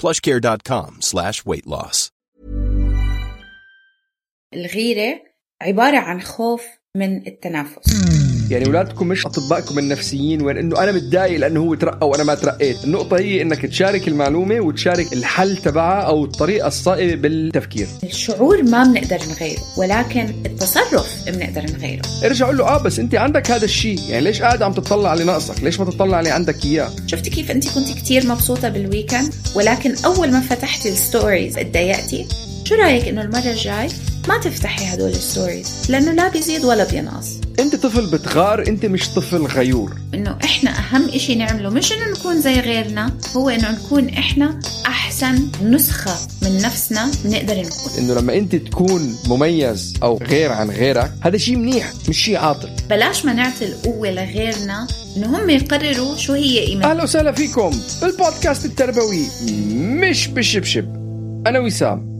plushcare.com slash weight loss. الغيرة عبارة عن خوف من التنافس يعني اولادكم مش اطبائكم النفسيين وين إنه أنا متضايق لأنه هو ترقى وأنا ما ترقيت. النقطة هي إنك تشارك المعلومة وتشارك الحل تبعها أو الطريقة الصائبة بالتفكير. الشعور ما بنقدر نغيره ولكن التصرف بنقدر نغيره. ارجع قول له آه بس أنت عندك هذا الشيء. يعني ليش قاعد عم تطلع على ناقصك؟ ليش ما تطلع على عندك إياه؟ شفتي كيف أنت كنت كتير مبسوطة بال weekend ولكن أول ما فتحتي ال stories اتضايقتي؟ شو رأيك إنه المرة الجاي ما تفتحي هدول ال stories لأنه لا بيزيد ولا بينقص. انت طفل بتغار انت مش طفل غيور. انه إحنا اهم اشي نعمله مش انه نكون زي غيرنا هو انه نكون إحنا احسن نسخة من نفسنا بنقدر نكون. انه لما انت تكون مميز أو غير عن غيرك هذا شيء منيح مش شيء عاطل. بلاش ما نعطي القوة لغيرنا إنه هم يقرروا شو هي قيمتنا أهلا وسهلا فيكم بالبودكاست التربوي مش بالشبشب. أنا وسام.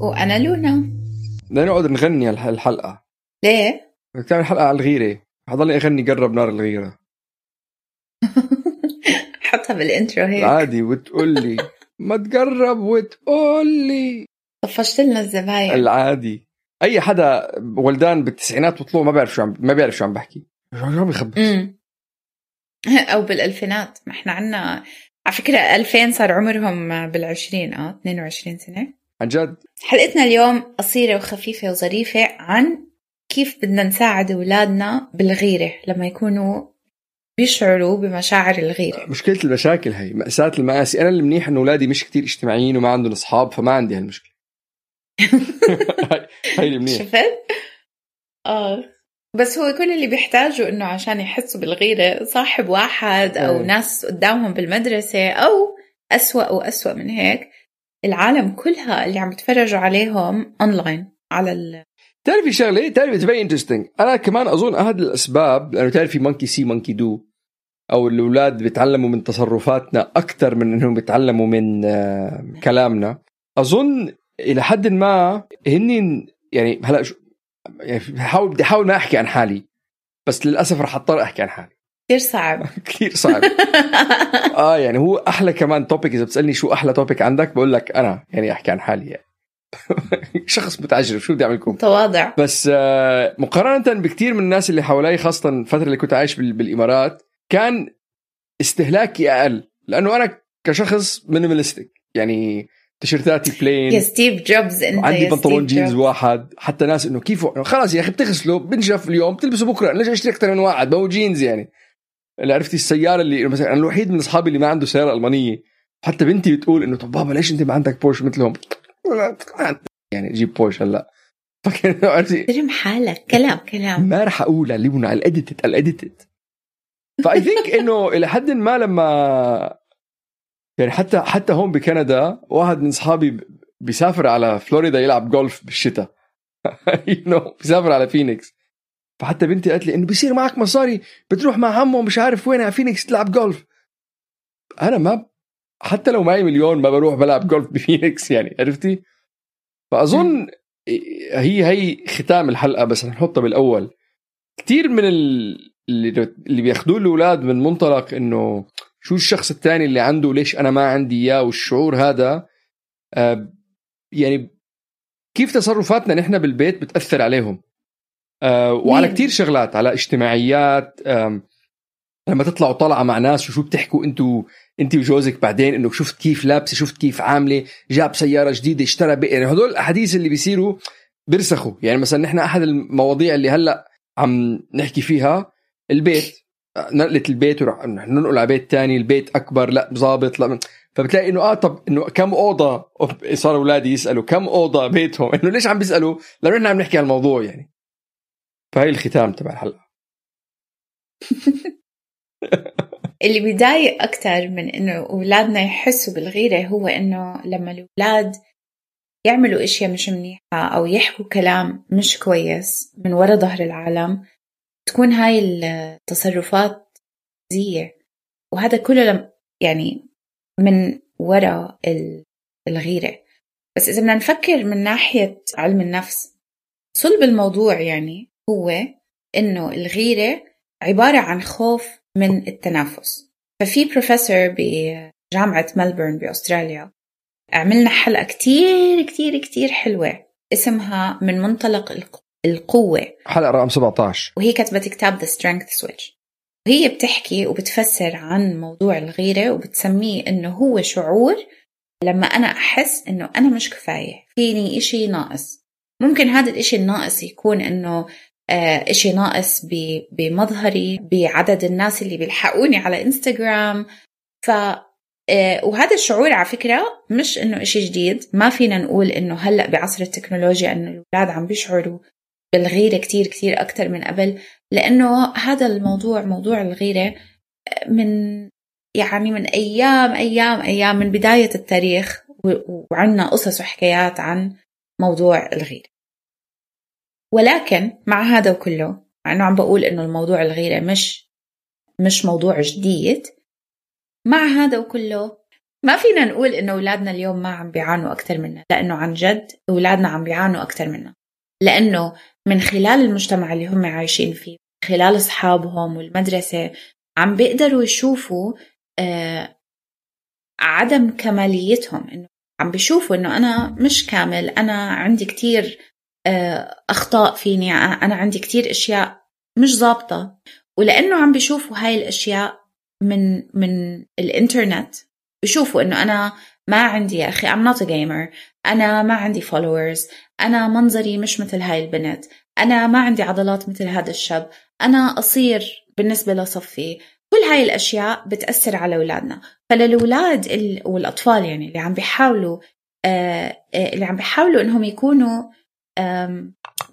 وأنا لونا. بدنا نقعد نغني الح- الحلقة. ليه؟ بدك تعمل حلقة على الغيرة. حضلني أغني قرب نار الغيرة. حطها بالإنترو هيك. عادي وتقول لي. ما تقرب وتقول لي. طفشت لنا الزباين. العادي. أي حدا ولدان بالتسعينات وطلوع ما بيعرف شو عم ما بيعرف شو عم بحكي. شو عم بيخبص امم أو بالألفينات. ما إحنا عنا على فكرة 2000 صار عمرهم بالعشرين. آه 22 سنة. عن جد؟ حلقتنا اليوم قصيرة وخفيفة وظريفة عن كيف بدنا نساعد أولادنا بالغيرة لما يكونوا بيشعروا بمشاعر الغيرة مشكلة المشاكل هي مأساة المآسي أنا المنيح إنه أولادي مش كتير اجتماعيين وما عندهم أصحاب فما عندي هالمشكلة هاي- هي المنيح شفت؟ آه بس هو كل اللي بيحتاجوا إنه عشان يحسوا بالغيرة صاحب واحد أو إيه. ناس قدامهم بالمدرسة أو أسوأ وأسوأ من هيك العالم كلها اللي عم يتفرجوا عليهم اونلاين على. تعرفي شغلة تعرفي it's very interesting أنا كمان أظن أحد الأسباب لأنه تعرفي monkey see monkey do أو الأولاد بيتعلموا من تصرفاتنا أكثر من إنهم بيتعلموا من آه، كلامنا. أظن إلى حد ما هن يعني هلا شو يعني بحاول بدي أحاول ما أحكي عن حالي بس للأسف رح أضطر أحكي عن حالي. كثير صعب. كثير صعب. آه يعني هو أحلى كمان توبيك إذا بتسألني شو أحلى توبيك عندك بقول لك أنا يعني أحكي عن حالي يعني. شخص متعجرف. شو بدي أعمل لكم؟ تواضع. بس آه، مقارنة بكثير من الناس اللي حوالي خاصة الفترة اللي كنت عايش بال- بالإمارات كان استهلاكي أقل. لأنه أنا كشخص مينيماليستيك يعني تيشيرتاتي يا بلين ستيف جوبز أنت عندي يا بنطلون جينز جوبز. واحد. حتى ناس إنه كيف خلاص يا أخي بتغسله بنشف اليوم بتلبسه بكرة. ليش أشتري أكثر من واحد؟ ما هو جينز يعني. اللي عرفتي السيارة اللي مثلا أنا الوحيد من أصحابي اللي ما عنده سيارة ألمانية. حتى بنتي بتقول إنه طب بابا ليش أنت ما عندك بورش مثلهم؟ يعني جيب بورش هلا. احترم حالك. كلام كلام. ما رح اقولها ليونا الإديتد الإديتد. ف I think إنه إلى حد ما لما يعني حتى حتى هون بكندا واحد من اصحابي بيسافر على فلوريدا يلعب جولف بالشتاء. You know, بيسافر على فينيكس فحتى بنتي قالت لي إنه بصير معك مصاري بتروح مع عمه مش عارف وين على فينيكس تلعب جولف أنا ما حتى لو معي مليون ما بروح بلعب جولف بفينيكس يعني عرفتي؟ فأظن هي هي ختام الحلقة بس نحطها بالأول. كثير من ال- اللي اللي بياخذوه الأولاد من منطلق إنه شو الشخص الثاني اللي عنده ليش أنا ما عندي إياه والشعور هذا آه، يعني كيف تصرفاتنا نحن بالبيت بتأثر عليهم؟ آه، وعلى؟ كتير شغلات على اجتماعيات لما تطلعوا طلعة مع ناس وشو بتحكوا أنتوا انت وجوزك بعدين انه شفت كيف لابسة شفت كيف عاملة جاب سيارة جديدة اشترى بي... يعني هدول الأحاديث اللي بيصيروا بيرسخوا. يعني مثلا نحن أحد المواضيع اللي هلأ عم نحكي فيها البيت. نقلة البيت ورح ننقل على بيت تاني البيت أكبر لا ظابط لا فبتلاقي إنه آه طب إنه كم أوضة؟ صار أولادي يسألوا كم أوضة بيتهم؟ إنه ليش عم بيسألوا؟ لأنه نحن عم نحكي عن الموضوع يعني. فهي الختام تبع الحلقة. اللي بيضايق أكتر من إنه أولادنا يحسوا بالغيرة هو إنه لما الأولاد يعملوا أشياء مش منيحة أو يحكوا كلام مش كويس من وراء ظهر العالم تكون هاي التصرفات زية. وهذا كله يعني من وراء الغيرة. بس إذا بدنا نفكر من ناحية علم النفس صلب الموضوع يعني هو إنه الغيرة عبارة عن خوف من التنافس. ففي بروفيسور بجامعة ملبورن بأستراليا عملنا حلقة كتير كتير كتير حلوة. اسمها من منطلق القوة. حلقة رقم 17 وهي كتبت كتاب The Strength Switch. وهي بتحكي وبتفسر عن موضوع الغيرة وبتسميه إنه هو شعور لما أنا أحس إنه أنا مش كفاية. فيني إشي ناقص. ممكن هذا الإشي الناقص يكون إنه إشي ناقص بمظهري بعدد الناس اللي بيلحقوني على انستغرام ف آه، وهذا الشعور على فكرة مش إنه إشي جديد. ما فينا نقول إنه هلأ بعصر التكنولوجيا إنه الأولاد عم بيشعروا بالغيرة كتير كتير أكتر من قبل. لأنه هذا الموضوع موضوع الغيرة من يعني من أيام أيام أيام من بداية التاريخ وعنا قصص وحكايات عن موضوع الغيرة. ولكن مع هذا وكله مع إنه عم بقول إنه الموضوع الغيرة مش مش موضوع جديد مع هذا وكله ما فينا نقول إنه أولادنا اليوم ما عم بيعانوا أكثر منا لأنه عن جد أولادنا عم بيعانوا أكثر منا لأنه من خلال المجتمع اللي هم عايشين فيه خلال أصحابهم والمدرسة عم بيقدروا يشوفوا آه عدم كماليتهم إنه عم بيشوفوا إنه أنا مش كامل أنا عندي كتير آه، أخطاء فيني. أنا عندي كتير أشياء مش ظابطة ولأنه عم بيشوفوا هاي الأشياء من من الإنترنت بيشوفوا إنه أنا ما عندي يا أخي I'm not a gamer. أنا ما عندي followers. أنا منظري مش مثل هاي البنت أنا ما عندي عضلات مثل هذا الشاب. أنا قصير بالنسبة لصفي. كل هاي الأشياء بتأثر على أولادنا. فللأولاد والأطفال يعني اللي عم بيحاولوا آه، آه، اللي عم بيحاولوا إنهم يكونوا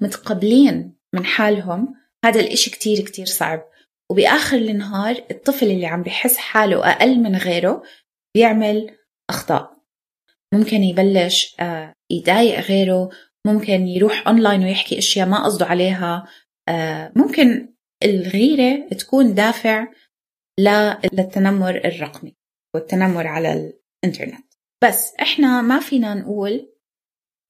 متقبلين من حالهم. هذا الإشي كتير كتير صعب. وبآخر النهار الطفل اللي عم بحس حاله أقل من غيره بيعمل أخطاء. ممكن يبلش آه، يضايق غيره. ممكن يروح أونلاين ويحكي أشياء ما قصده عليها. آه، ممكن الغيرة تكون دافع للتنمر الرقمي والتنمر على الإنترنت. بس إحنا ما فينا نقول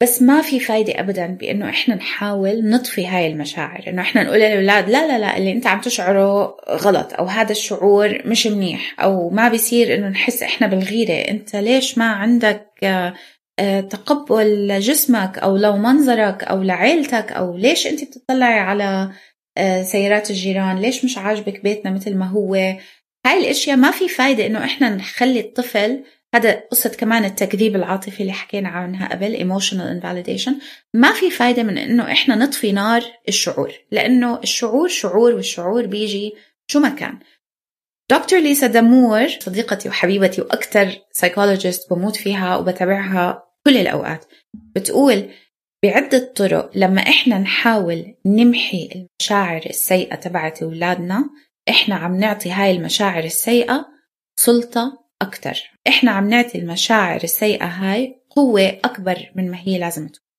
بس ما في فايدة أبدا بإنه إحنا نحاول نطفي هاي المشاعر إنه إحنا نقول للأولاد لا لا لا اللي أنت عم تشعره غلط أو هذا الشعور مش منيح أو ما بيصير إنه نحس إحنا بالغيرة أنت ليش ما عندك آه، تقبل لجسمك أو لو منظرك أو لعيلتك أو ليش أنت بتطلعي على آه، سيارات الجيران؟ ليش مش عاجبك بيتنا مثل ما هو؟ هاي الأشياء ما في فايدة إنه إحنا نخلي الطفل هذا قصة كمان التكذيب العاطفي اللي حكينا عنها قبل emotional invalidation. ما في فايدة من إنه إحنا نطفي نار الشعور لأنه الشعور شعور والشعور بيجي شو ما كان. دكتور ليسا دمور صديقتي وحبيبتي وأكثر سايكولوجيست بموت فيها وبتابعها كل الأوقات بتقول بعدة طرق لما إحنا نحاول نمحي المشاعر السيئة تبعت أولادنا إحنا عم نعطي هاي المشاعر السيئة سلطة أكتر. إحنا عم نعطي المشاعر السيئة هاي قوة أكبر من ما هي لازم تكون.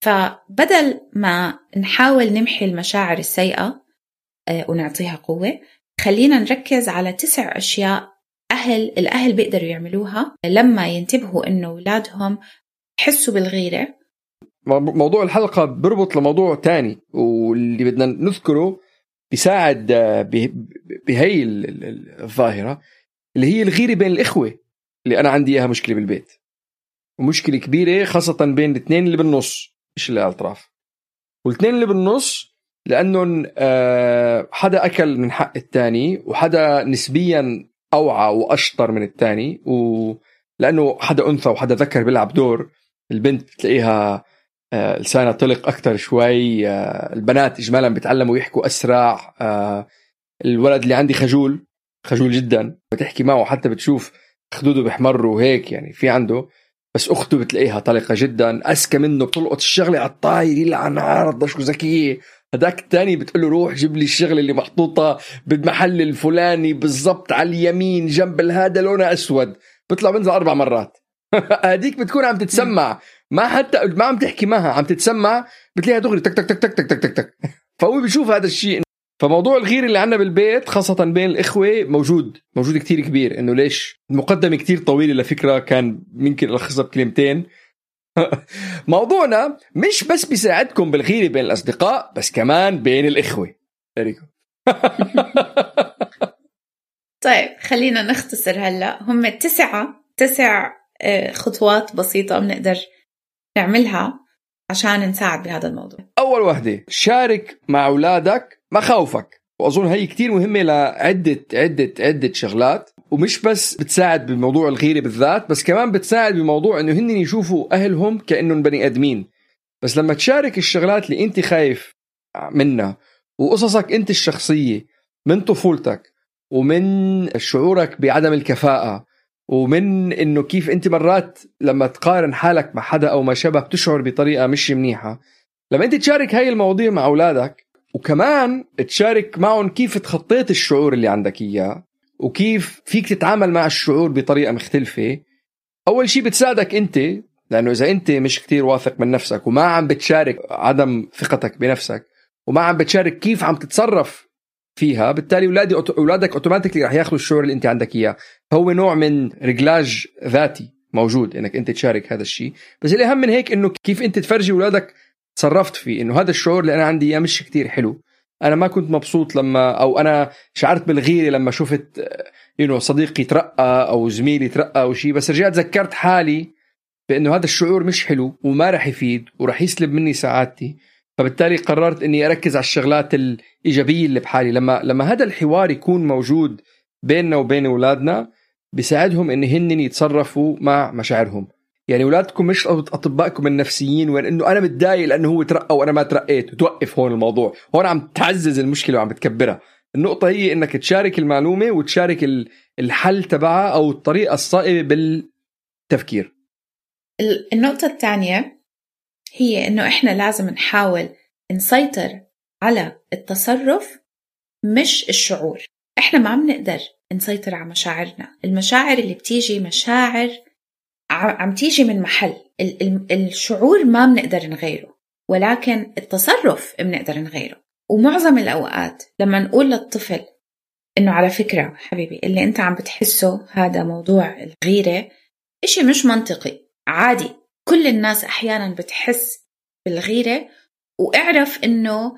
فبدل ما نحاول نمحي المشاعر السيئة آه، ونعطيها قوة خلينا نركز على تسع أشياء أهل الأهل بيقدروا يعملوها لما ينتبهوا إنه أولادهم يحسوا بالغيرة. موضوع الحلقة بربط لموضوع تاني واللي بدنا نذكره بيساعد آه، بهي الظاهرة. اللي هي الغيرة بين الإخوة اللي أنا عندي إياها مشكلة بالبيت. ومشكلة كبيرة خاصة بين الاثنين اللي بالنص مش اللي على الاطراف والاثنين اللي بالنص لأنه آه، حدا أكل من حق الثاني وحدا نسبيا أوعى وأشطر من الثاني ولأنه حدا أنثى وحدا ذكر بيلعب دور البنت بتلاقيها آه، لسانها طلق أكثر شوي آه، البنات اجمالا بيتعلموا يحكوا أسرع الولد اللي عندي خجول خجول جدا. بتحكي معه حتى بتشوف خدوده بيحمروا وهيك يعني في عنده. بس أخته بتلاقيها طلقة جدا أذكى منه بتلقط الشغلة على الطاير يلعن عرض شو ذكية. هداك الثاني بتقول له روح جيب لي الشغلة اللي محطوطة بالمحل الفلاني بالضبط على اليمين جنب هذا لونها أسود. بيطلع بنزل أربع مرات. هذيك بتكون عم تتسمع. ما حتى ما عم تحكي معها عم تتسمع بتلاقيها دغري تك تك تك تك تك تك, تك. فهو بيشوف هذا الشيء. فموضوع الغير اللي عندنا بالبيت خاصة بين الإخوة موجود موجود كتير كبير. إنه ليش؟ المقدمة كتير طويلة لفكرة كان ممكن ألخصها بكلمتين. موضوعنا مش بس بيساعدكم بالغيرة بين الأصدقاء بس كمان بين الإخوة. طيب خلينا نختصر هلأ. هم تسعة تسع آه، خطوات بسيطة بنقدر نعملها عشان نساعد بهذا الموضوع. أول وحدة شارك مع أولادك مخاوفك وأظن هي كتير مهمة لعدة عدة عدة شغلات. ومش بس بتساعد بموضوع الغيرة بالذات بس كمان بتساعد بموضوع إنه هن يشوفوا أهلهم كأنهم بني آدمين. بس لما تشارك الشغلات اللي أنت خايف منها وقصصك أنت الشخصية من طفولتك ومن شعورك بعدم الكفاءة ومن إنه كيف أنت مرات لما تقارن حالك مع حدا أو ما شابه بتشعر بطريقة مش منيحة لما أنت تشارك هاي المواضيع مع أولادك وكمان تشارك معهم كيف تخطيت الشعور اللي عندك إياه وكيف فيك تتعامل مع الشعور بطريقة مختلفة. أول شيء بتساعدك أنت لأنه إذا أنت مش كتير واثق من نفسك وما عم بتشارك عدم ثقتك بنفسك وما عم بتشارك كيف عم تتصرف فيها بالتالي أولادي أولادك automatically رح ياخذوا الشعور اللي أنت عندك إياه. هو نوع من رجلاج ذاتي موجود إنك أنت تشارك هذا الشيء بس الأهم من هيك إنه كيف أنت تفرجي أولادك تصرفت فيه إنه هذا الشعور اللي أنا عندي إياه مش كتير حلو. أنا ما كنت مبسوط لما أو أنا شعرت بالغيرة لما شفت يو صديقي ترقى أو زميلي ترقى أو شيء بس رجعت ذكرت حالي بإنه هذا الشعور مش حلو وما راح يفيد وراح يسلب مني سعادتي. فبالتالي قررت إني أركز على الشغلات الإيجابية اللي بحالي. لما لما هذا الحوار يكون موجود بيننا وبين أولادنا بيساعدهم ان هن يتصرفوا مع مشاعرهم. يعني اولادكم مش اطبائكم النفسيين وين إنه أنا متضايق لأنه هو ترقى وأنا ما ترقيت. وتوقف هون الموضوع. هون عم تعزز المشكلة وعم بتكبرها. النقطة هي إنك تشارك المعلومة وتشارك الحل تبعها أو الطريقة الصائبة بالتفكير. النقطة الثانية هي إنه إحنا لازم نحاول نسيطر على التصرف مش الشعور. إحنا ما عم نقدر نسيطر على مشاعرنا. المشاعر اللي بتيجي مشاعر عم تيجي من محل. الشعور ما بنقدر نغيره ولكن التصرف بنقدر نغيره. ومعظم الأوقات لما نقول للطفل إنه على فكرة حبيبي اللي أنت عم بتحسه هذا موضوع الغيرة إشي مش منطقي. عادي كل الناس أحيانا بتحس بالغيرة واعرف إنه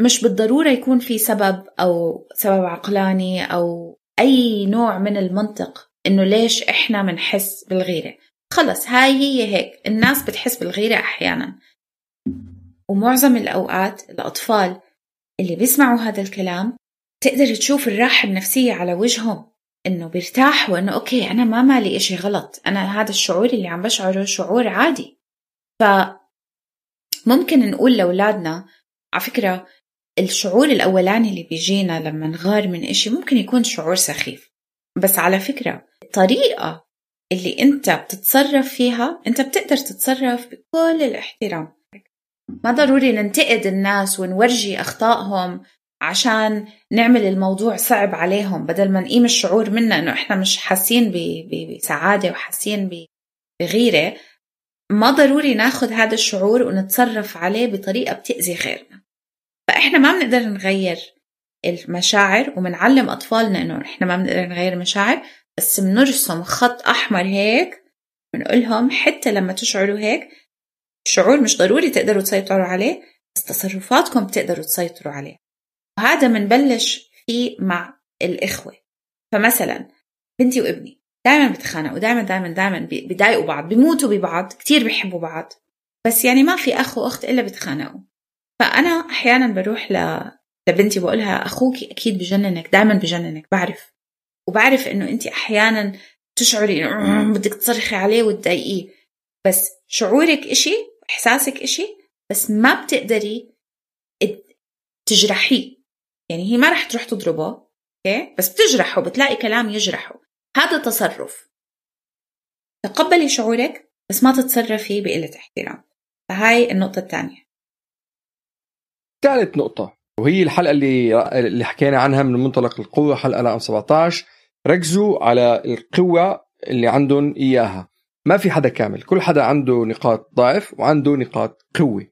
مش بالضرورة يكون في سبب أو سبب عقلاني أو أي نوع من المنطق إنه ليش إحنا بنحس بالغيرة؟ خلص هاي هي هيك. الناس بتحس بالغيرة أحيانا. ومعظم الأوقات الأطفال اللي بيسمعوا هذا الكلام تقدر تشوف الراحة النفسية على وجههم إنه بيرتاحوا إنه أوكي أنا ما مالي إشي غلط. أنا هذا الشعور اللي عم بشعره شعور عادي. ف ممكن نقول لأولادنا على فكرة الشعور الأولاني اللي بيجينا لما نغار من إشي ممكن يكون شعور سخيف. بس على فكرة الطريقة اللي أنت بتتصرف فيها أنت بتقدر تتصرف بكل الاحترام. ما ضروري ننتقد الناس ونورجي أخطائهم عشان نعمل الموضوع صعب عليهم بدل ما نقيم الشعور منا إنه إحنا مش حاسين بسعادة وحاسين بغيرة. ما ضروري ناخد هذا الشعور ونتصرف عليه بطريقة بتأذي غيرنا. فإحنا ما بنقدر نغير المشاعر وبنعلم أطفالنا إنه إحنا ما بنقدر نغير المشاعر بس بنرسم خط أحمر هيك بنقولهم حتى لما تشعروا هيك الشعور مش ضروري تقدروا تسيطروا عليه بس تصرفاتكم بتقدروا تسيطروا عليه. وهذا منبلش فيه مع الإخوة. فمثلا بنتي وابني دائما بتخانقوا دائما دائما دائما بيضايقوا بعض بيموتوا ببعض كتير بيحبوا بعض. بس يعني ما في أخ وأخت إلا بتخانقوا. فأنا أحيانا بروح ل... لبنتي بقولها أخوك أكيد بجننك دائما بجننك بعرف. وبعرف إنه أنت أحيانا تشعري إنه بدك تصرخي عليه وتضايقيه. بس شعورك إشي إحساسك إشي بس ما بتقدري تجرحيه. يعني هي ما رح تروح تضربه أوكي؟ بس بتجرحه بتلاقي كلام يجرحه. هذا تصرف. تقبلي شعورك بس ما تتصرفي بقلة احترام. فهاي النقطة الثانية. ثالث نقطة. وهي الحلقة اللي اللي حكينا عنها من منطلق القوة حلقة رقم 17 ركزوا على القوة اللي عندهم إياها. ما في حدا كامل. كل حدا عنده نقاط ضعف وعنده نقاط قوة.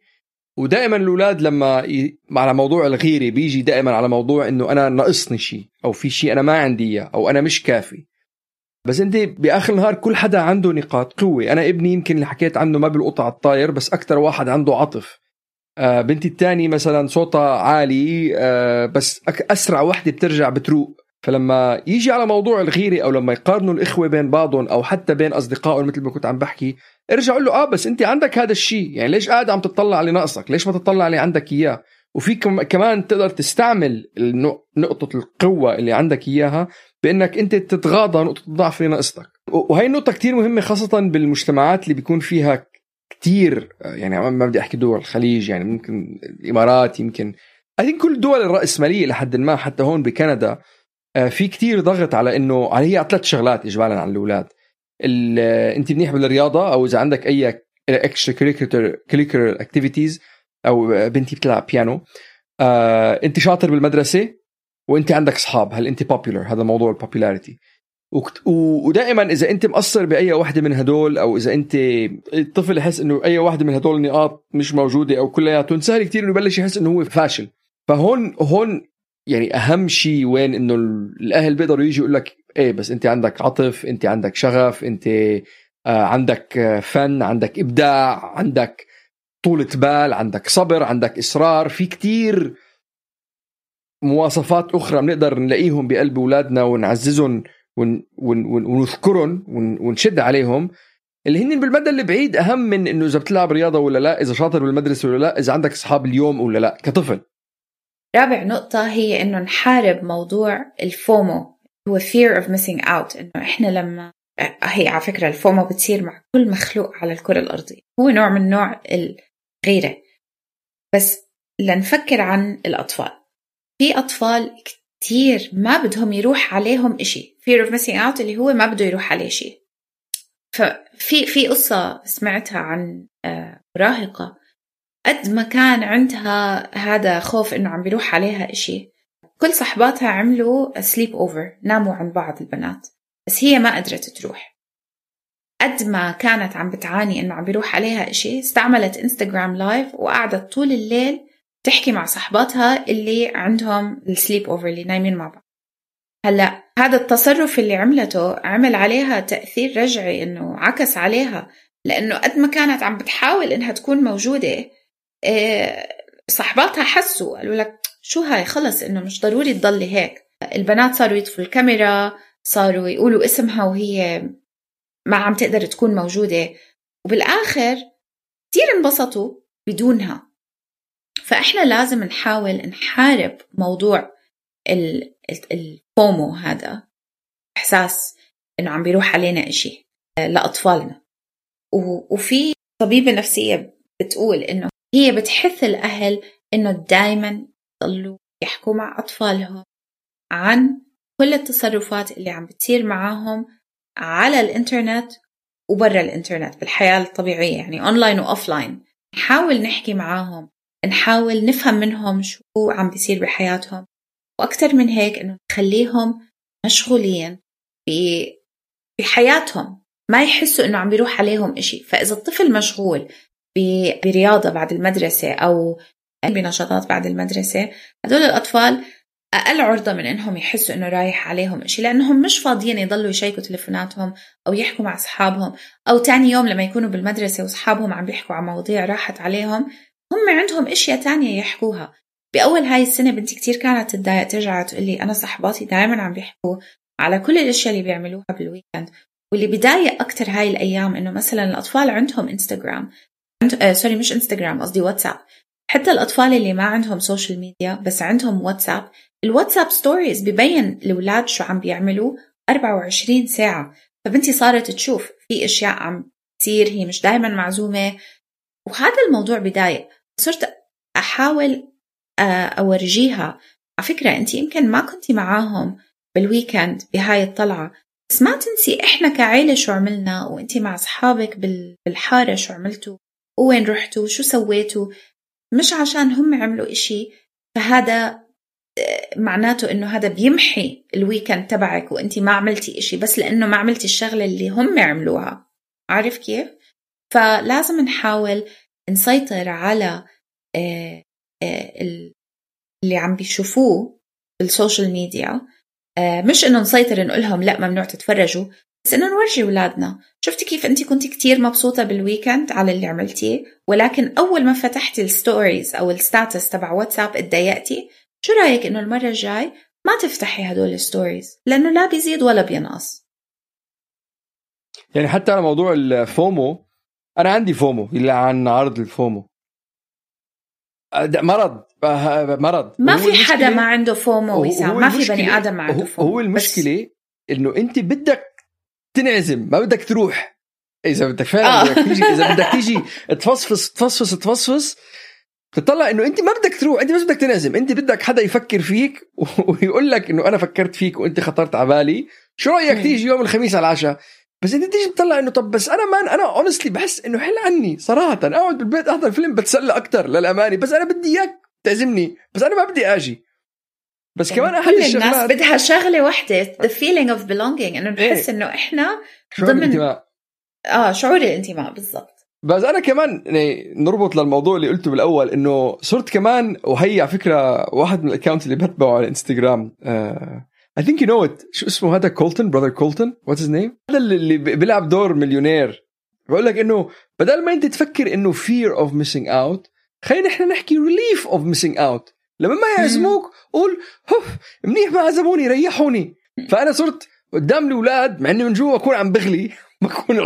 ودائما الأولاد لما ي... على موضوع الغيرة بيجي دائما على موضوع إنه أنا ناقصني شيء أو في شيء أنا ما عندي إياه أو أنا مش كافي. بس أنت بآخر النهار كل حدا عنده نقاط قوة. أنا ابني يمكن اللي حكيت عنه ما بيلقط على الطاير بس أكثر واحد عنده عطف بنتي الثاني مثلا صوتها عالي آه بس أسرع وحدة بترجع بتروق. فلما يجي على موضوع الغيرة أو لما يقارنوا الإخوة بين بعضهم أو حتى بين أصدقائهم مثل ما كنت عم بحكي ارجع قول له آه بس أنت عندك هذا الشيء يعني ليش قاعد عم تطلع على ناقصك؟ ليش ما تطلع على عندك إياه؟ وفي كمان تقدر تستعمل نقطة القوة اللي عندك إياها بأنك أنت تتغاضى نقطة الضعف اللي ناقصتك وهي النقطة كتير مهمة خاصة بالمجتمعات اللي بيكون فيها كتير يعني ما بدي أحكي دول الخليج يعني ممكن الإمارات يمكن. أي كل الدول الرأسمالية لحد ما حتى هون بكندا آه، في كتير ضغط على إنه على هي ثلاث شغلات اجمالا على الأولاد. أنت منيح بالرياضة أو إذا عندك أي extracurricular activities أو بنتي بتلعب بيانو آه، أنت شاطر بالمدرسة وأنت عندك أصحاب. هل أنت popular هذا موضوع ال popularity ودائما إذا أنت مقصر بأي وحده من هدول أو إذا أنت الطفل يحس إنه أي وحده من هدول النقاط مش موجودة أو كلياتهم سهل كثير إنه يبلش يحس إنه هو فاشل. فهون هون يعني أهم شيء وين إنه الأهل بيقدروا يجوا يقول لك إيه بس أنت عندك عطف أنت عندك شغف أنت آه عندك فن عندك إبداع عندك طولة بال عندك صبر عندك إصرار. في كتير مواصفات أخرى بنقدر نلاقيهم بقلب أولادنا ونعززهم ون ون ون ونذكرهم ون ونشد عليهم. اللي هن بالمدى البعيد أهم من إنه إذا بتلعب رياضة ولا لا إذا شاطر بالمدرسة ولا لا إذا عندك أصحاب اليوم ولا لا كطفل. رابع نقطة هي إنه نحارب موضوع الفومو هو fear of missing out إنه إحنا لما هي على فكرة الفومو بتصير مع كل مخلوق على الكرة الأرضية. هو نوع من نوع الغيرة. بس لنفكر عن الأطفال. في أطفال كتير ما بدهم يروح عليهم إشي. Fear of missing out اللي هو ما بده يروح عليه شيء. ففي في قصة سمعتها عن آه، مراهقة. قد ما كان عندها هذا خوف إنه عم بيروح عليها إشي كل صحباتها عملوا sleepover ناموا عند بعض البنات. بس هي ما قدرت تروح. قد ما كانت عم بتعاني إنه عم بيروح عليها إشي استعملت انستغرام live وقعدت طول الليل تحكي مع صحباتها اللي عندهم ال sleepover اللي نايمين مع بعض. هلا هذا التصرف اللي عملته عمل عليها تأثير رجعي إنه عكس عليها لأنه قد ما كانت عم بتحاول إنها تكون موجودة آه، صحباتها حسوا قالوا لك شو هاي؟ خلص إنه مش ضروري تضلي هيك. البنات صاروا يطفوا الكاميرا صاروا يقولوا اسمها وهي ما عم تقدر تكون موجودة. وبالآخر كثير انبسطوا بدونها. فإحنا لازم نحاول نحارب موضوع الفومو هذا. إحساس إنه عم بيروح علينا إشي لأطفالنا. وفي طبيبة نفسية بتقول إنه هي بتحث الأهل إنه دايما يضلوا يحكوا مع أطفالهم عن كل التصرفات اللي عم بتصير معاهم على الإنترنت وبرا الإنترنت بالحياة الطبيعية يعني أونلاين وأوفلاين نحاول نحكي معاهم نحاول نفهم منهم شو عم بيصير بحياتهم. وأكثر من هيك إنه نخليهم مشغولين بحياتهم. ما يحسوا إنه عم بيروح عليهم إشي. فإذا الطفل مشغول برياضة بعد المدرسة أو بنشاطات بعد المدرسة هدول الأطفال أقل عرضة من إنهم يحسوا إنه رايح عليهم إشي. لأنهم مش فاضيين يضلوا يشيكوا تليفوناتهم أو يحكوا مع أصحابهم أو تاني يوم لما يكونوا بالمدرسة وأصحابهم عم بيحكوا عن مواضيع راحت عليهم هم عندهم أشياء تانية يحكوها. بأول هاي السنة بنتي كتير كانت تتضايق ترجع تقول لي أنا صحباتي دائما عم بيحكوا على كل الأشياء اللي بيعملوها بال weekend واللي بضايق أكتر هاي الأيام إنه مثلا الأطفال عندهم إنستغرام آه sorry مش انستغرام قصدي واتساب حتى الأطفال اللي ما عندهم social media بس عندهم واتساب الواتساب stories ببين الأولاد شو عم بيعملوا 24 ساعة. فبنتي صارت تشوف في أشياء عم تصير هي مش دائما معزومة. وهذا الموضوع بضايق. صرت أحاول آه، أورجيها. على فكرة انت يمكن ما كنتي معاهم بال weekend بهاي الطلعة بس ما تنسي إحنا كعيلة شو عملنا وانت مع أصحابك بالحارة شو عملتوا وين رحتوا شو سويتوا. مش عشان هم عملوا إشي فهذا آه، معناته إنه هذا بيمحي ال weekend تبعك وانت ما عملتي إشي بس لأنه ما عملتي الشغلة اللي هم عملوها. عارف كيف؟ فلازم نحاول نسيطر على آه، آه، اللي عم بيشوفوه بال social media. مش إنه نسيطر نقول لهم لا ممنوع تتفرجوا بس إنه نورجي أولادنا. شفتي كيف انت كنت كتير مبسوطة بال weekend على اللي عملتيه؟ ولكن أول ما فتحتي ال stories أو ال status تبع واتساب اتضايقتي. شو رأيك إنه المرة الجاي ما تفتحي هدول ال stories لأنه لا بيزيد ولا بينقص. يعني حتى على موضوع ال FOMO أنا عندي FOMO اللي عن عرض ال FOMO. مرض. مرض. ما في حدا ما عنده FOMO وسام ما في بني آدم ما عنده فومو. هو المشكلة إنه أنت بدك تنعزم ما بدك تروح. إذا بدك فعلا آه. بدك تيجي إذا بدك تيجي تفصفص تفصفص تفصفص تطلع إنه أنت ما بدك تروح أنت بس بدك تنعزم. أنت بدك حدا يفكر فيك ويقول لك إنه أنا فكرت فيك وأنت خطرت على بالي. شو رأيك تيجي يوم الخميس على العشاء؟ بس إنت تيجي تطلع إنه طب بس أنا man أنا honestly بحس إنه حل عني صراحة. أقعد بالبيت أحضر فيلم بتسلى أكثر للامانه بس أنا بدي إياك تعزمني. بس أنا ما بدي آجي. بس يعني كمان احد كل الشغلات. الناس بدها شغلة وحدة. The feeling of belonging. إنه نحس إيه؟ إنه إحنا ضمن الانتماء. آه شعور الانتماء بالضبط. بس أنا كمان يعني نربط للموضوع اللي قلته بالأول إنه صرت كمان وهي على فكرة واحد من ال account اللي بتبعه على الانستغرام I think you know it شو اسمه هذا كولتن brother كولتن؟ what's his name هذا اللي بيلعب دور مليونير. بقول لك إنه بدل ما أنت تفكر إنه fear of missing out خلينا نحن نحكي relief of missing out. لما ما يعزموك قول هف منيح ما عزموني ريحوني. فأنا صرت قدام الأولاد مع إني من جوا أكون عم بغلي بكون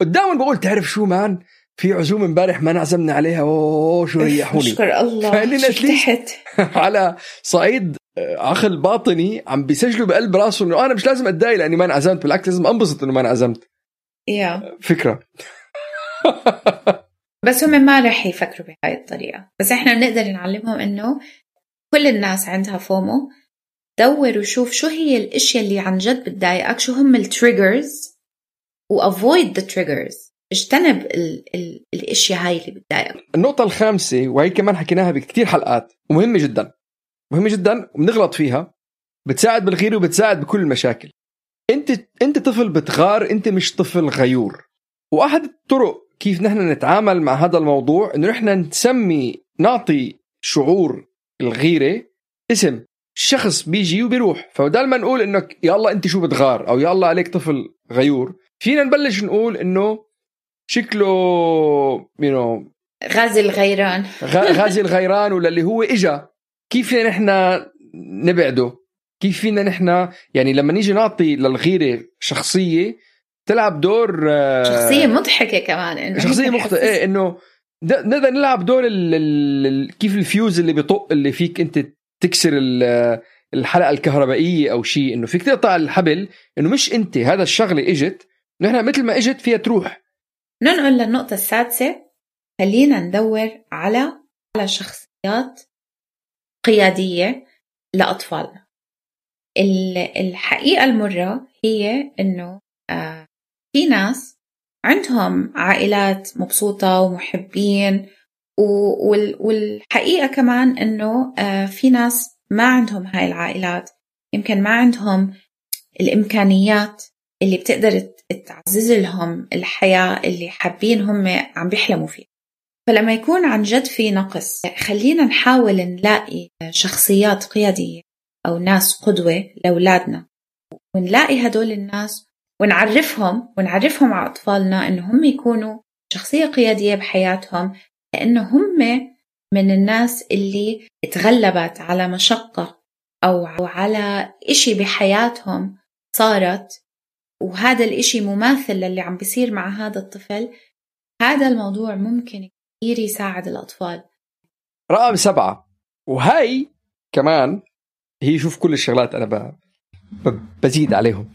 قدامهم بقول تعرف شو man في عزومة امبارح ما انعزمنا عليها. أوه شو ريحوني. اشكر الله تحت على صعيد آه، عقل باطني عم بيسجلوا بقلب راسه إنه أنا مش لازم أتضايق لأني ما انعزمت بالعكس لازم أنبسط إنه ما انعزمت. Yeah. فكرة. بس هم ما رح يفكروا بهاي الطريقة. بس إحنا بنقدر نعلمهم إنه كل الناس عندها FOMO. دور وشوف شو هي الأشياء اللي عن جد بتضايقك شو هم ال triggers و avoid the triggers اجتنب ال ال الأشياء هاي اللي بتضايقك. النقطة الخامسة وهي كمان حكيناها بكثير حلقات ومهمة جدا. مهمة جدا وبنغلط فيها بتساعد بالغيرة وبتساعد بكل المشاكل. انت انت طفل بتغار انت مش طفل غيور. وأحد الطرق كيف نحن نتعامل مع هذا الموضوع إنه نحن نسمي نعطي شعور الغيرة اسم الشخص بيجي وبيروح. فبدل ما نقول إنك يا الله أنت شو بتغار أو يا الله عليك طفل غيور فينا نبلش نقول إنه شكله you know غازي الغيران. غازي الغيران ولا اللي هو إجا. كيف فينا نحن نبعده؟ كيف فينا نحن يعني لما نيجي نعطي للغيرة شخصية تلعب دور آه، شخصية مضحكة كمان إنه شخصية مضحكه إيه إنه نقدر نلعب دور ال ال كيف الفيوز اللي بيطق اللي فيك أنت تكسر الحلقة الكهربائية أو شيء إنه فيك تقطع الحبل إنه مش أنت هذا الشغلة إجت نحن مثل ما إجت فيها تروح. ننقل للنقطة السادسة خلينا ندور على على شخصيات قيادية لاطفالنا الحقيقة المرة هي إنه آه في ناس عندهم عائلات مبسوطة ومحبين والحقيقة كمان إنه آه، في ناس ما عندهم هاي العائلات. يمكن ما عندهم الإمكانيات اللي بتقدر تعزز لهم الحياة اللي حابين هم عم بيحلموا فيها. فلما يكون عن جد في نقص خلينا نحاول نلاقي شخصيات قيادية أو ناس قدوة لأولادنا ونلاقي هدول الناس ونعرفهم ونعرفهم على أطفالنا إنه هم يكونوا شخصية قيادية بحياتهم لأنه هم من الناس اللي تغلبت على مشقة أو على إشي بحياتهم صارت وهذا الإشي مماثل للي عم بيصير مع هذا الطفل. هذا الموضوع ممكن كثير يساعد الأطفال. رقم سبعة. وهي كمان هي شوف كل الشغلات أنا ب- بزيد عليهم.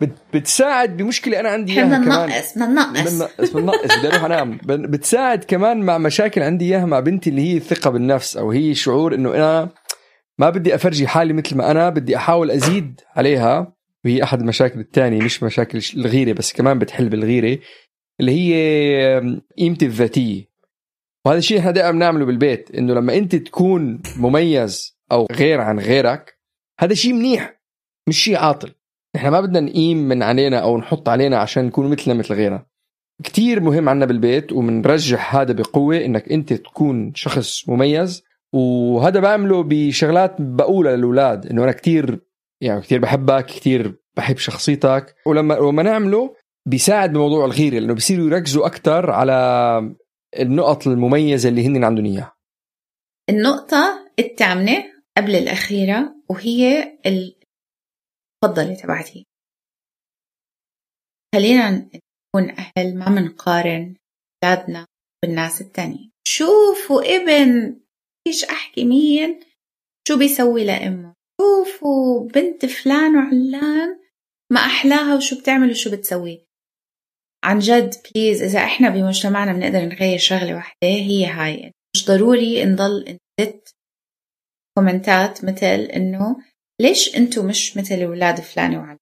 بت- بتساعد بمشكلة أنا عندي بدنا اياها كمان. ننقص بدنا ننقص بنقص بنقص بدي أروح أنام. بتساعد كمان مع مشاكل عندي إياها مع بنتي اللي هي الثقه بالنفس أو هي شعور إنه أنا ما بدي أفرجي حالي مثل ما أنا بدي أحاول أزيد عليها. وهي أحد المشاكل الثانية مش مشاكل الغيرة بس كمان بتحل بالغيرة اللي هي قيمتي الذاتية. وهذا الشيء إحنا دائما بنعمله بالبيت إنه لما أنت تكون مميز أو غير عن غيرك هذا شيء منيح مش شيء عاطل. إحنا ما بدنا نقيم من علينا أو نحط علينا عشان نكون مثلنا مثل غيرنا. كتير مهم عنا بالبيت ومنرجح هذا بقوة إنك أنت تكون شخص مميز. وهذا بعمله بشغلات بقولها للأولاد إنه أنا كتير يعني كتير بحبك كتير بحب شخصيتك. ولما لما نعمله بيساعد بموضوع الغيرة لأنه بيصيروا يركزوا أكثر على النقط المميزة اللي هن عندهم إياها. النقطة الثامنة قبل الأخيرة وهي المفضلة تبعتي. خلينا نكون أهل ما منقارن أولادنا بالناس التانية شوفوا ابن إيش أحكي مين شو بيسوي لأمه. شوفوا بنت فلان وعلان ما أحلاها وشو بتعمل وشو بتسوي. عن جد please إذا إحنا بمجتمعنا بنقدر نغير شغلة واحدة هي هاي. مش ضروري نضل نزت كومنتات مثل إنه ليش أنتوا مش مثل أولاد فلان وعلان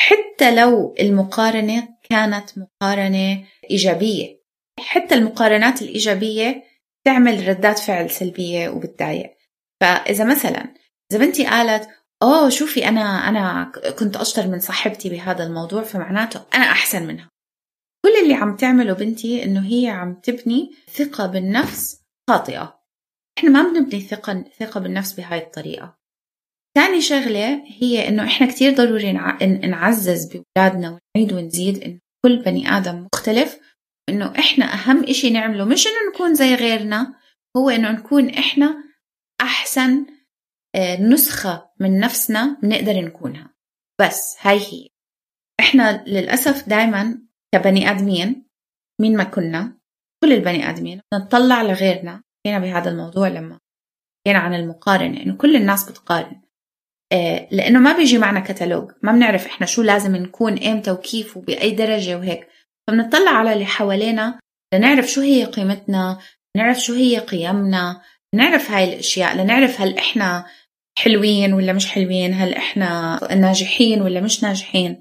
حتى لو المقارنة كانت مقارنة إيجابية. حتى المقارنات الإيجابية تعمل ردات فعل سلبية وبتضايق. فإذا مثلا إذا بنتي قالت أوه شوفي أنا أنا كنت أشطر من صاحبتي بهذا الموضوع فمعناته أنا أحسن منها. كل اللي عم تعمله بنتي إنه هي عم تبني ثقة بالنفس خاطئة. إحنا ما بنبني ثقة ثقة بالنفس بهاي الطريقة. ثاني شغلة هي إنه إحنا كتير ضروري نعزز بأولادنا ونعيد ونزيد إنه كل بني آدم مختلف. إنه إحنا أهم إشي نعمله مش إنه نكون زي غيرنا هو إنه نكون إحنا أحسن آه، نسخة من نفسنا بنقدر نكونها. بس هاي هي. إحنا للأسف دايما كبني آدمين مين ما كنا كل البني آدمين. نطلع لغيرنا. حكينا بهذا الموضوع لما حكينا عن المقارنة إنه كل الناس بتقارن. آه، لأنه ما بيجي معنا كتالوج. ما بنعرف إحنا شو لازم نكون إمتى وكيف وبأي درجة وهيك. فبنطلع على اللي حوالينا لنعرف شو هي قيمتنا نعرف شو هي قيمنا نعرف هاي الأشياء لنعرف هل إحنا حلوين ولا مش حلوين هل إحنا ناجحين ولا مش ناجحين.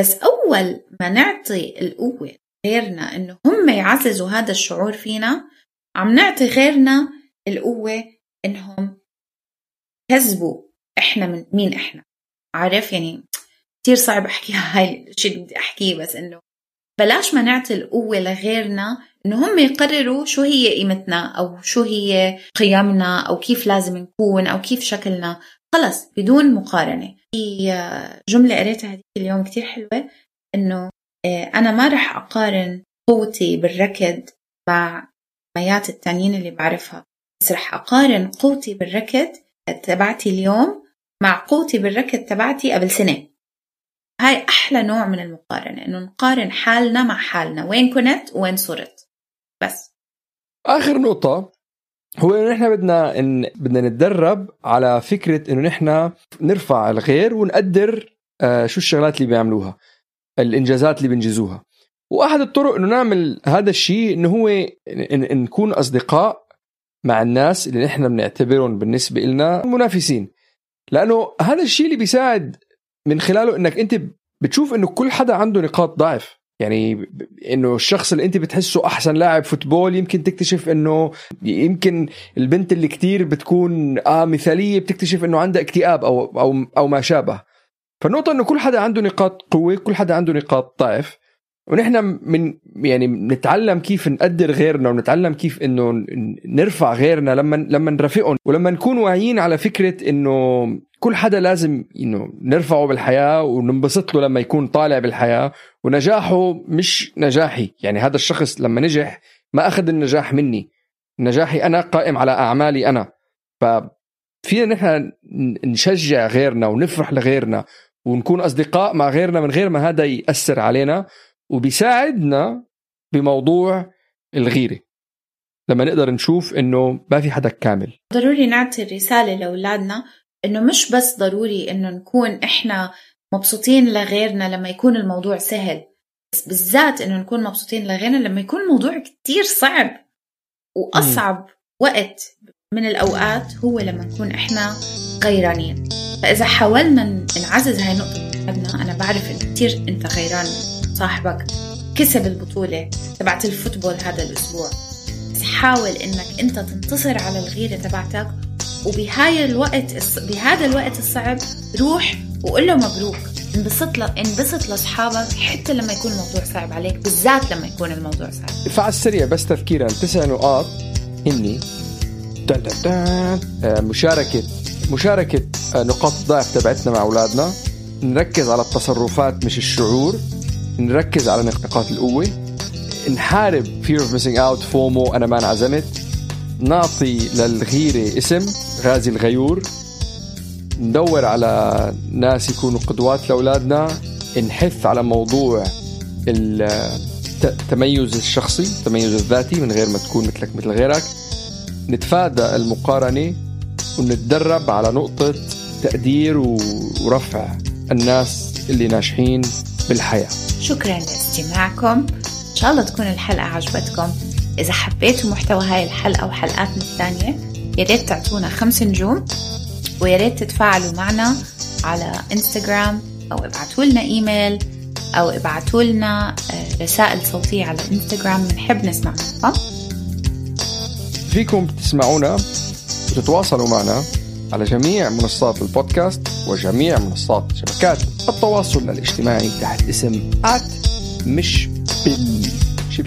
بس أول ما نعطي القوة غيرنا إنه هم يعززوا هذا الشعور فينا عم نعطي غيرنا القوة إنهم كذبوا إحنا من مين إحنا؟ عارف؟ يعني كتير صعب أحكيها هاي الشيء اللي بدي أحكيه بس إنه بلاش ما نعطي القوة لغيرنا إنه هم يقرروا شو هي قيمتنا أو شو هي قيمنا أو كيف لازم نكون أو كيف شكلنا. خلص بدون مقارنة. في آه، جملة قريتها هذيك اليوم كتير حلوة إنه آه، أنا ما رح أقارن قوتي بالركض مع ميات التانيين اللي بعرفها بس رح أقارن قوتي بالركض تبعتي اليوم مع قوتي بالركض تبعتي قبل سنة. هاي أحلى نوع من المقارنة إنه نقارن حالنا مع حالنا وين كنت وين صرت. بس. آخر نقطة. هو إنه نحن بدنا إن بدنا نتدرب على فكرة إنه نحن نرفع الغير ونقدر آه، شو الشغلات اللي بيعملوها الإنجازات اللي بينجزوها وأحد الطرق إنه نعمل هذا الشيء إنه هو إن- إن- نكون أصدقاء مع الناس اللي نحن بنعتبرهم بالنسبة لنا منافسين. لأنه هذا الشيء اللي بيساعد من خلاله إنك أنت بتشوف إنه كل حدا عنده نقاط ضعف. يعني إنه الشخص اللي أنت بتحسه أحسن لاعب فوتبول يمكن تكتشف إنه يمكن البنت اللي كتير بتكون آه مثالية بتكتشف إنه عندها اكتئاب أو أو أو ما شابه. فالنقطة إنه كل حدا عنده نقاط قوة كل حدا عنده نقاط ضعف. ونحن من يعني نتعلم كيف نقدر غيرنا ونتعلم كيف إنه نرفع غيرنا لما لما نرافقهم ولما نكون واعيين على فكرة إنه كل حدا لازم إنه نرفعه بالحياة وننبسط له لما يكون طالع بالحياة. ونجاحه مش نجاحي يعني هذا الشخص لما نجح ما أخذ النجاح مني. نجاحي أنا قائم على أعمالي أنا. ففينا نحن نشجع غيرنا ونفرح لغيرنا ونكون أصدقاء مع غيرنا من غير ما هذا يأثر علينا. وبيساعدنا بموضوع الغيرة. لما نقدر نشوف إنه ما في حدا كامل. ضروري نعطي الرسالة لأولادنا إنه مش بس ضروري إنه نكون إحنا مبسوطين لغيرنا لما يكون الموضوع سهل بس بالذات إنه نكون مبسوطين لغيرنا لما يكون الموضوع كتير صعب وأصعب وقت من الأوقات هو لما نكون إحنا غيرانين. فإذا حاولنا نعزز هاي النقطة أنا بعرف إنه كتير إنت غيران. صاحبك كسب البطولة تبعت الفوتبول هذا الأسبوع. بس حاول إنك أنت تنتصر على الغيرة تبعتك وبهاي الوقت بهذا الوقت الصعب روح وقول له مبروك. انبسط ل... انبسط لأصحابك حتى لما يكون الموضوع صعب عليك بالذات لما يكون الموضوع صعب. فعلى السريع بس تذكيرا تسع نقاط. اني آه، مشاركة مشاركة آه، نقاط الضعف تبعتنا مع أولادنا. نركز على التصرفات مش الشعور. نركز على نقاط القوة نحارب fear of missing out فومو أنا ما انعزمت. نعطي للغيرة اسم غازي الغيور. ندور على ناس يكونوا قدوات لأولادنا. نحث على موضوع التميز الشخصي التميز الذاتي من غير ما تكون مثلك مثل غيرك. نتفادى المقارنة ونتدرب على نقطة تقدير ورفع الناس اللي ناجحين بالحياة. شكرا لاستماعكم. إن شاء الله تكون الحلقة عجبتكم. إذا حبيتوا محتوى هاي الحلقة وحلقاتنا الثانية يا ريت تعطونا خمس نجوم ويا ريت تتفاعلوا معنا على إنستغرام أو ابعتوا لنا إيميل أو ابعتوا لنا آه، رسائل صوتية على إنستغرام. بنحب نسمع منكم. فيكم تسمعونا وتتواصلوا معنا. على جميع منصات البودكاست وجميع منصات شبكات التواصل الاجتماعي تحت اسم مش بال شب